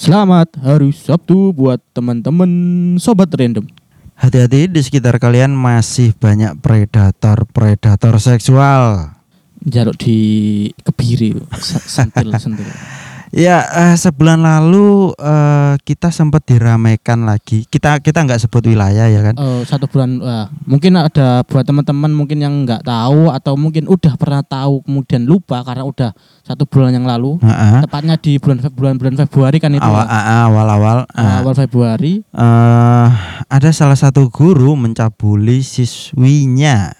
Selamat hari Sabtu buat teman-teman sobat random. Hati-hati di sekitar kalian masih banyak predator-predator seksual. Jaruk di kebiri, se- sentil sentil. Ya eh, sebulan lalu eh, kita sempat diramaikan lagi. Kita kita nggak sebut wilayah ya kan? Eh, satu bulan, wah, mungkin ada buat teman-teman mungkin yang nggak tahu atau mungkin udah pernah tahu kemudian lupa karena udah satu bulan yang lalu. Heeh. Tepatnya di bulan bulan bulan Februari kan itu. Awal ya? ah, awal-awal ah, awal Februari. eh, ada salah satu guru mencabuli siswinya.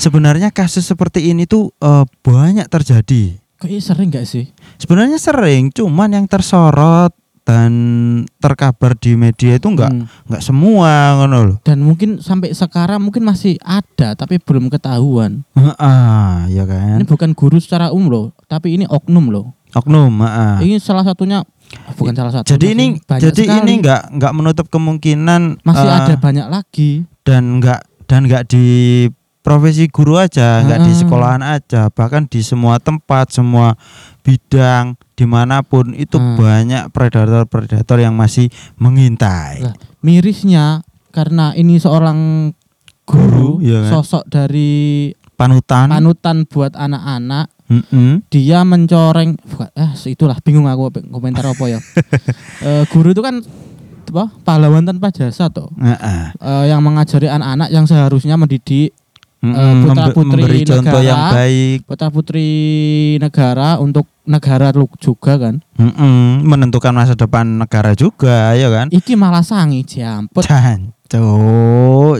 Sebenarnya kasus seperti ini tuh eh, banyak terjadi. Kok ini sering nggak sih? Sebenarnya sering, cuman yang tersorot dan terkabar di media itu enggak Hmm. semua ngono loh. Dan mungkin sampai sekarang mungkin masih ada tapi belum ketahuan. Ah, ya kan. Ini bukan guru secara umum loh, tapi ini oknum loh. Oknum, ah. Ini salah satunya bukan salah satu. Jadi ini jadi ini enggak enggak menutup kemungkinan masih eh, ada banyak lagi. dan enggak dan enggak di profesi guru aja, enggak di Ah. sekolahan aja, bahkan di semua tempat, semua bidang di mana pun itu Hmm. banyak predator-predator yang masih mengintai. Lah, mirisnya karena ini seorang guru, Guru, iya kan? sosok dari Panutan. panutan buat anak-anak, Mm-mm. dia mencoreng bukan, eh itulah bingung aku komentar apa ya. Eh, guru itu kan apa? Pahlawan tanpa jasa toh. Heeh. Eh, yang mengajari anak-anak yang seharusnya mendidik Mm-mm. Eh, Membe- putra-putri memberi contoh negara. yang baik, putra putri negara untuk negara lu juga kan. Mm-mm. menentukan masa depan negara juga, ya kan? Iki malah sangi jampet.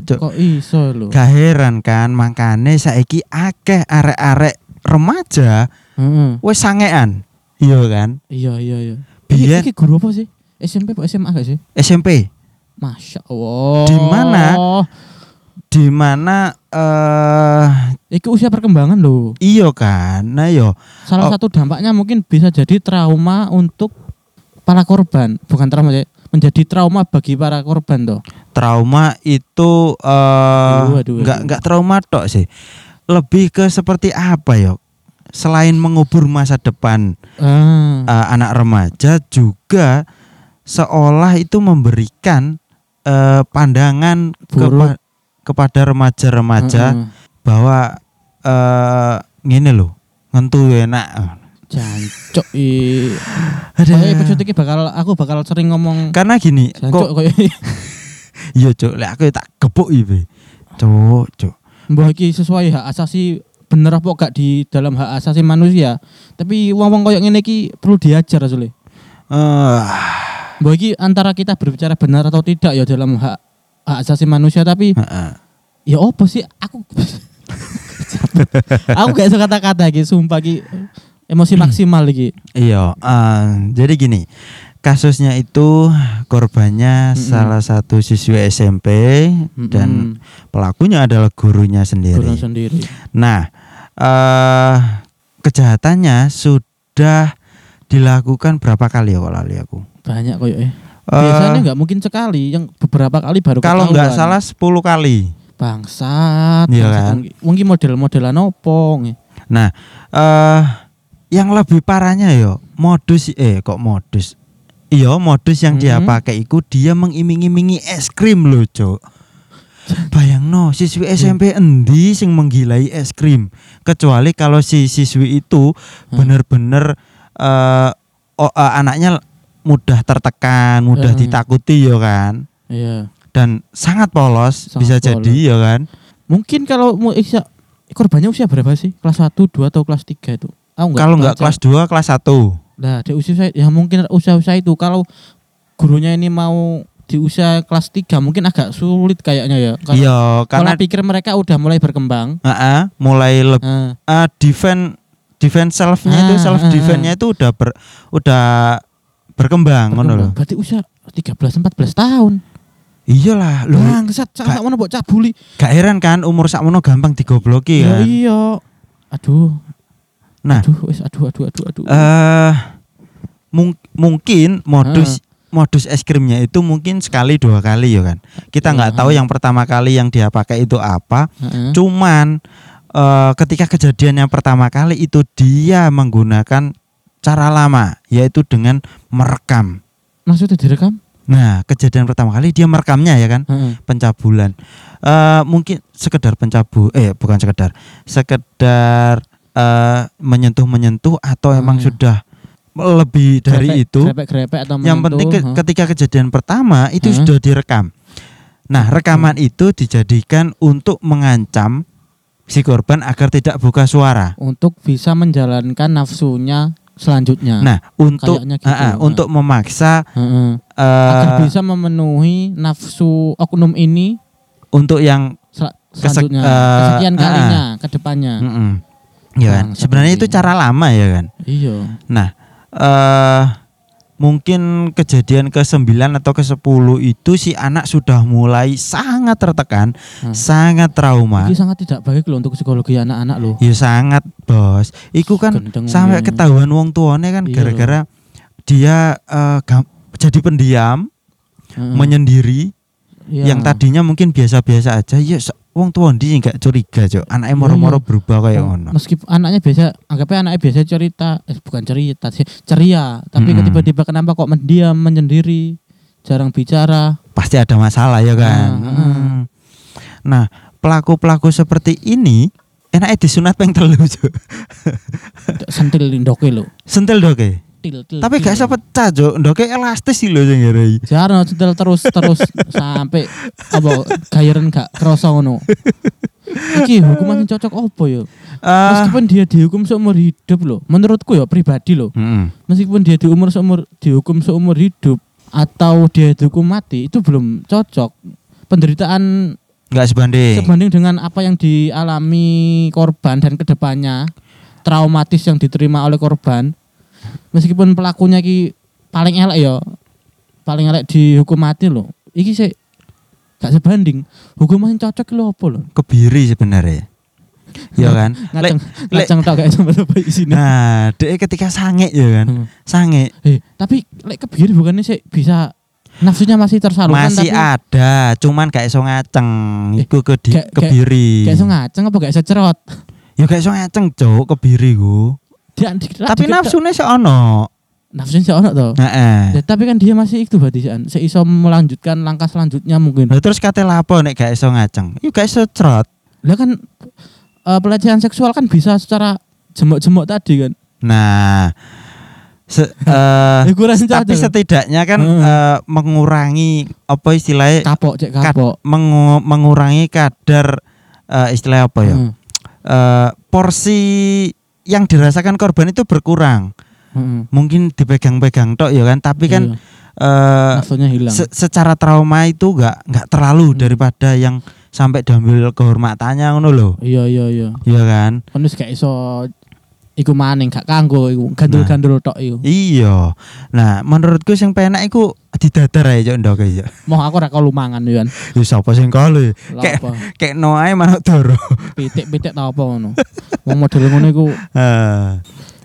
Cuk. Kok iso lho? Gak heran kan makane saiki akeh arek-arek remaja Heeh. wis sangean. Iya kan? Iya iya iya. Biyen- Iki, iki guru apa sih? SMP apa SMA gak sih? SMP Masya Allah. Di mana? Di mana eh Iki usia perkembangan loh. iya kan. Nah yo Salah Oh. satu dampaknya mungkin bisa jadi trauma untuk para korban. Bukan trauma ya, menjadi trauma bagi para korban toh. trauma itu eh Aduh, aduh, nggak aduh. nggak trauma tok sih. Lebih ke seperti apa yo? Selain mengubur masa depan Ah. eh, anak remaja juga seolah itu memberikan eh, pandangan Buruk. Kepa- kepada remaja-remaja Heeh. bahwa eh ngene loh ngentu enak Jancuk i. Episode iki bakal aku bakal sering ngomong karena gini jancuk kok kayak iya cuk lek aku tak gebuk iki cuk cuk mbah iki sesuai hak asasi bener apa gak di dalam hak asasi manusia. Tapi wong-wong koyo ngene iki perlu diajar asli. eh Mbah iki antara kita berbicara benar atau tidak ya dalam hak hak asasi manusia tapi heeh. ya opo sih aku aku gak iso kata-kata iki sumpah iki emosi maksimal iki. iya eh, jadi gini kasusnya itu korbannya Mm-mm. salah satu siswi SMP dan Mm-mm. pelakunya adalah gurunya Guru sendiri sendiri. Nah, eh kejahatannya sudah dilakukan berapa kali ya kok lali aku? Banyak koyo eh. Eh, Biasanya nggak mungkin sekali, yang beberapa kali baru kalau nggak salah 10 kali. bangsat. Iya bangsat. kan? Mungkin model-modelan opo nge. Nah, eh yang lebih parahnya yo modus eh kok modus. Iya, modus yang dia Mhm. pakai itu dia mengiming-imingi es krim loh, Cok. Bayang no, siswi SMP endi sing menggilai es krim. Kecuali kalau si siswi itu Hmm. bener-bener eh oh, eh, anaknya mudah tertekan, mudah Hmm. ditakuti ya kan. Iya. Dan sangat polos Sangat bisa polos. jadi ya kan. Mungkin kalau mau usia korbannya usia berapa sih? Kelas 1, 2 atau kelas 3 itu? Aku Kalau nggak baca. kelas 2, kelas 1. Nah, di usia saya ya mungkin usia-usia itu kalau gurunya ini mau di usia kelas 3 mungkin agak sulit kayaknya ya. Karena Iya, karena karena pikir mereka udah mulai berkembang. Heeh, mulai lebih Nah, uh, defend defense self-nya itu Ah, self defense-nya itu udah ber, udah berkembang ngono loh. Berarti usia 13 14 tahun. Iyalah, lho. Bangsat, sak mana mbok cabuli. Gak heran kan umur sakmono gampang digobloki Ya kan. iya. Aduh. Nah. aduh, wis aduh aduh aduh aduh. Eh mung- mungkin modus modus es krimnya itu mungkin sekali dua kali ya kan. Kita nggak Iya. tahu yang pertama kali yang dia pakai itu apa. Heeh. Cuman eh, ketika kejadian yang pertama kali itu dia menggunakan cara lama yaitu dengan merekam. Maksudnya direkam? Nah, kejadian pertama kali dia merekamnya ya kan, Heeh. pencabulan. Eh mungkin sekedar pencabu eh bukan sekedar, sekedar eh menyentuh-menyentuh atau emang Hmm. sudah lebih dari Grepek- itu. Grepek-grepek atau Yang menyentuh, penting ke- heeh. ketika kejadian pertama itu Heeh. sudah direkam. Nah, rekaman itu dijadikan untuk mengancam si korban agar tidak buka suara. untuk bisa menjalankan nafsunya selanjutnya. Nah, untuk gitu. ah, ah, untuk memaksa Heeh. eh, agar bisa memenuhi nafsu oknum ini untuk yang sel- Kesek- selanjutnya, eh, kesekian kalinya ke depannya. Mm-mm. Ya kan? Bangsat Sebenarnya itu cara lama ya kan. Iya. Nah, eh mungkin kejadian ke-9 atau ke-10 itu si anak sudah mulai sangat tertekan, Hmm. sangat trauma. Ini sangat tidak baik loh untuk psikologi anak-anak loh. Ya sangat, Bos. Iku kan Gendeng sampai ya. ketahuan wong tuane kan Iya gara-gara dia gam- jadi pendiam, Heeh. menyendiri, Iya. yang tadinya mungkin biasa-biasa aja, ya wong tua ndi sing gak curiga, Cok. Anaknya Iya, moro-moro iya. berubah kayak Oh, ngono. Meskipun anaknya biasa, anggapnya anaknya biasa cerita, eh bukan cerita sih, ceria. Tapi Mm-mm. tiba-tiba kenapa kok mendiam, menyendiri, jarang bicara. Pasti ada masalah ya kan. Hmm. Nah, pelaku-pelaku seperti ini enaknya disunat peng telu. Sentil ndoke lo. Sentil doke. Til, til, Tapi til. gak iso pecah, Cok. Doke elastis sih lho sing ngerai. Jarang sentil terus terus sampai apa gairen gak kerasa ngono. Iki hukuman yang cocok apa ya? Eh, Meskipun dia dihukum seumur hidup loh. Menurutku ya pribadi loh. mm-mm. Meskipun dia diumur seumur dihukum seumur hidup atau dia dihukum mati itu belum cocok. Penderitaan nggak sebanding. sebanding dengan apa yang dialami korban dan ke depannya traumatis yang diterima oleh korban. Meskipun pelakunya ki paling elek ya, paling elek dihukum mati loh. Iki sih gak sebanding. Hukuman cocok lho apa loh? Kebiri sebenarnya. Ya kan? Ngaceng lek- ngaceng tak kayak sama apa sini. Nah, dek ketika sange ya kan. Hmm. Sange Eh, tapi lek kebiri bukannya sih bisa nafsunya masih tersalurkan masih tapi ada, cuman gak iso ngaceng. Eh, Iku ke di- kebiri. gak iso ngaceng apa gak iso cerot. Ya gak iso ngaceng, Cuk, kebiri ku. Tapi nafsunya sih ono. nafsunya sih ono toh. Heeh. Ya, tapi kan dia masih itu berarti kan seiso melanjutkan langkah selanjutnya mungkin. Terus kate lapo nek gak iso ngaceng? Yuk gak iso cerot. Lah kan eh, pelecehan seksual kan bisa secara jemok-jemok tadi kan. Nah, se, kurang tapi setidaknya kan Heeh. eh, mengurangi apa istilahnya kapok cek kapok. mengu- mengurangi kadar eh, istilah apa ya? Heeh. Eh, porsi yang dirasakan korban itu berkurang. Heeh. Mungkin dipegang-pegang tok ya kan, tapi kan nafsunya hilang. se- secara trauma itu nggak nggak terlalu Hmm. daripada yang sampai diambil kehormatannya ngono loh. Iya iya iya. Iya kan? Kan wis gak iso iku maning gak kanggo iku gandul-gandul tok iku. Iya. Nah, menurutku sing penak iku didadar aja Cok, ndok ya. Mau aku ora kalau mangan yo kan. Ya sapa sing kalu? Apa? kayak no ae manuk doro. Pitik-pitik ta apa ngono. Wong model ngono iku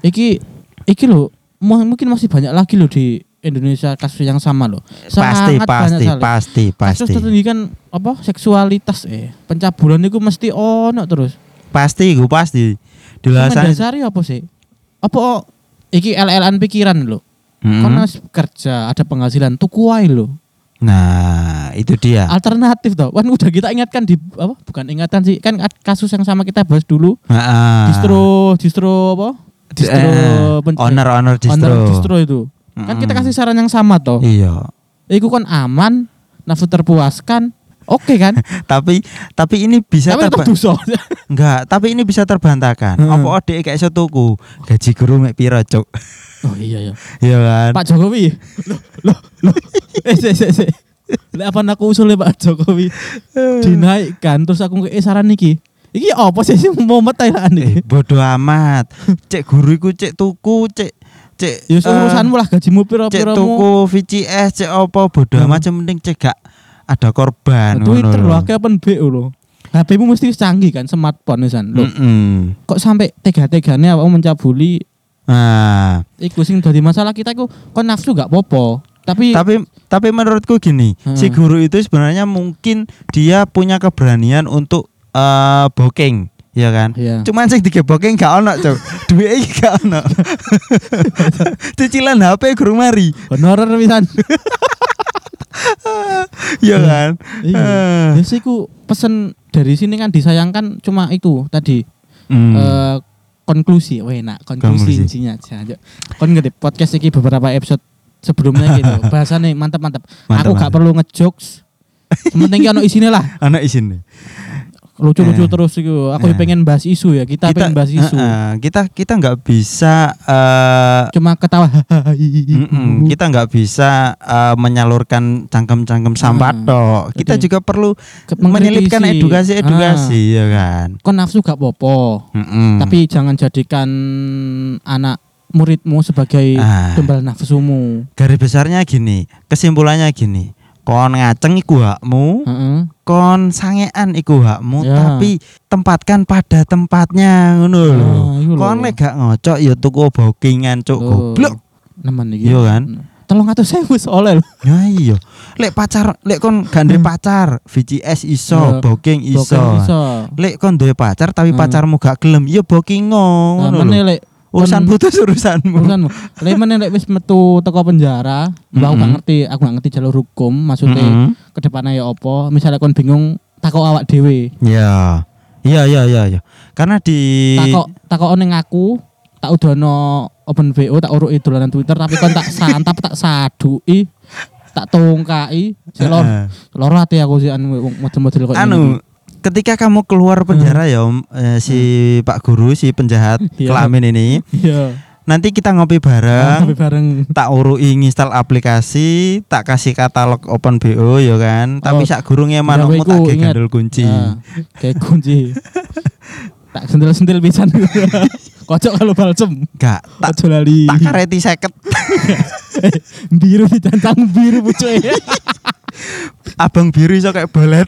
iki iki lho mu- mungkin masih banyak lagi loh di Indonesia kasus yang sama loh. pasti Sangat pasti sekali. pasti Kasus pasti tertinggi kan apa seksualitas eh pencabulan itu mesti ono terus. pasti gue pasti Dilasan mendasari apa sih? Apa oh, iki LLan pikiran loh. Mm-mm. Karena kerja ada penghasilan tuku wae loh. nah itu dia Alternatif toh. Kan udah kita ingatkan di apa? Bukan ingatan sih. Kan kasus yang sama kita bahas dulu. Ah. Distro distro apa? Distro Eh, pen- owner owner distro, owner distro itu. Kan kita kasih saran yang sama toh. iya Iku kan aman, nafsu terpuaskan. Oke kan? tapi tapi ini bisa Tapi terba- enggak tapi ini bisa terbantahkan Hmm. apa ode kayak iso tuku gaji guru mek piro cuk Oh iya ya. iya kan Pak Jokowi. Loh, loh, loh. Eh, se, se, se. Lek apa aku usulnya Pak Jokowi dinaikkan terus aku ke saran niki. Iki apa sih sih mau metai lah eh, nih? bodoh amat cek guru iku cek tuku cek cek Ya eh, urusanmu lah gajimu piro cek tuku VCS cek apa bodoh Hmm. amat penting cek gak ada korban Twitter lo lho. akeh open BO lo. HP-mu mesti canggih kan smartphone wisan. Loh, Mm-mm. kok sampai tega-tegane awakmu mencabuli Nah, iku sing dadi masalah kita iku kon nafsu gak popo. Tapi tapi tapi menurutku gini, Hmm. si guru itu sebenarnya mungkin dia punya keberanian untuk eh booking, ya kan Iya. cuman sing digeboke gak ono cuk duwe iki gak ono cicilan HP gurung mari Honorer pisan. ya kan Iya. Eh. Ya sih ku pesen dari sini kan disayangkan cuma itu tadi Hmm. eh, konklusi. Wah, enak konklusi intinya aja. Kon ngerti podcast iki beberapa episode sebelumnya gitu. Bahasanya mantap-mantap. Aku Mantap, gak mantap. perlu ngejokes. Sementing ono isine lah. anak isin Lucu-lucu Eh. terus iku. Aku Eh. pengen bahas isu ya. Kita, pengen bahas isu. eh, eh, kita kita nggak bisa eh, Cuma ketawa. kita nggak bisa eh, menyalurkan cangkem-cangkem sampah Hmm. tok. Kita Jadi, juga perlu menyelipkan edukasi-edukasi ya kan. Ah, kon nafsu gak popo. Tapi jangan jadikan anak muridmu sebagai Ah. tumbal nafsumu. garis besarnya gini, kesimpulannya gini. Kon ngaceng iku hakmu, Heeh. Kon sangean iku hakmu, Ya. tapi tempatkan pada tempatnya ngono lho. Ah, lho. Kon lek gak ngocok ya tuku bookingan cuk goblok. Nemen iki. Iya kan? Tolong atau saya wis oleh lho. Ya iya. Lek pacar, lek kon gak duwe pacar, VCS iso, Ya. booking iso. Iso. Lek kon duwe pacar tapi Hmm. pacarmu gak gelem, ya booking Nah, ngono meneh lho. lek Urusan putus urusanmu. urusanmu. Lek meneh lek wis metu teko penjara, aku gak Mm-mm. ngerti, aku gak ngerti jalur hukum, maksudnya Mm-mm. ke depannya ya apa. Misalnya kon bingung takok awak dhewe. Ya. Iya iya iya iya. Karena di Takok takok ning aku, tak udono open VO, tak uruki dolanan Twitter, tapi kon tak santap, tak saduki, tak tongkai, selor. Heeh. Loro ati aku sih anu model-model kok anu ketika kamu keluar penjara ya Om, eh, si Pak Guru si penjahat Iya. kelamin ini Iya. nanti kita ngopi bareng Tapi bareng tak urui nginstal aplikasi tak kasih katalog open BO ya kan tapi Oh, sak gurungnya manukmu gaweku, tak gandul kunci Ya, kayak kunci. tak sentil-sentil pisan. Kocok kalau balcem. gak tak Ojo lali. tak kareti seket biru ditantang biru pucuk ya. abang biru iso kayak balet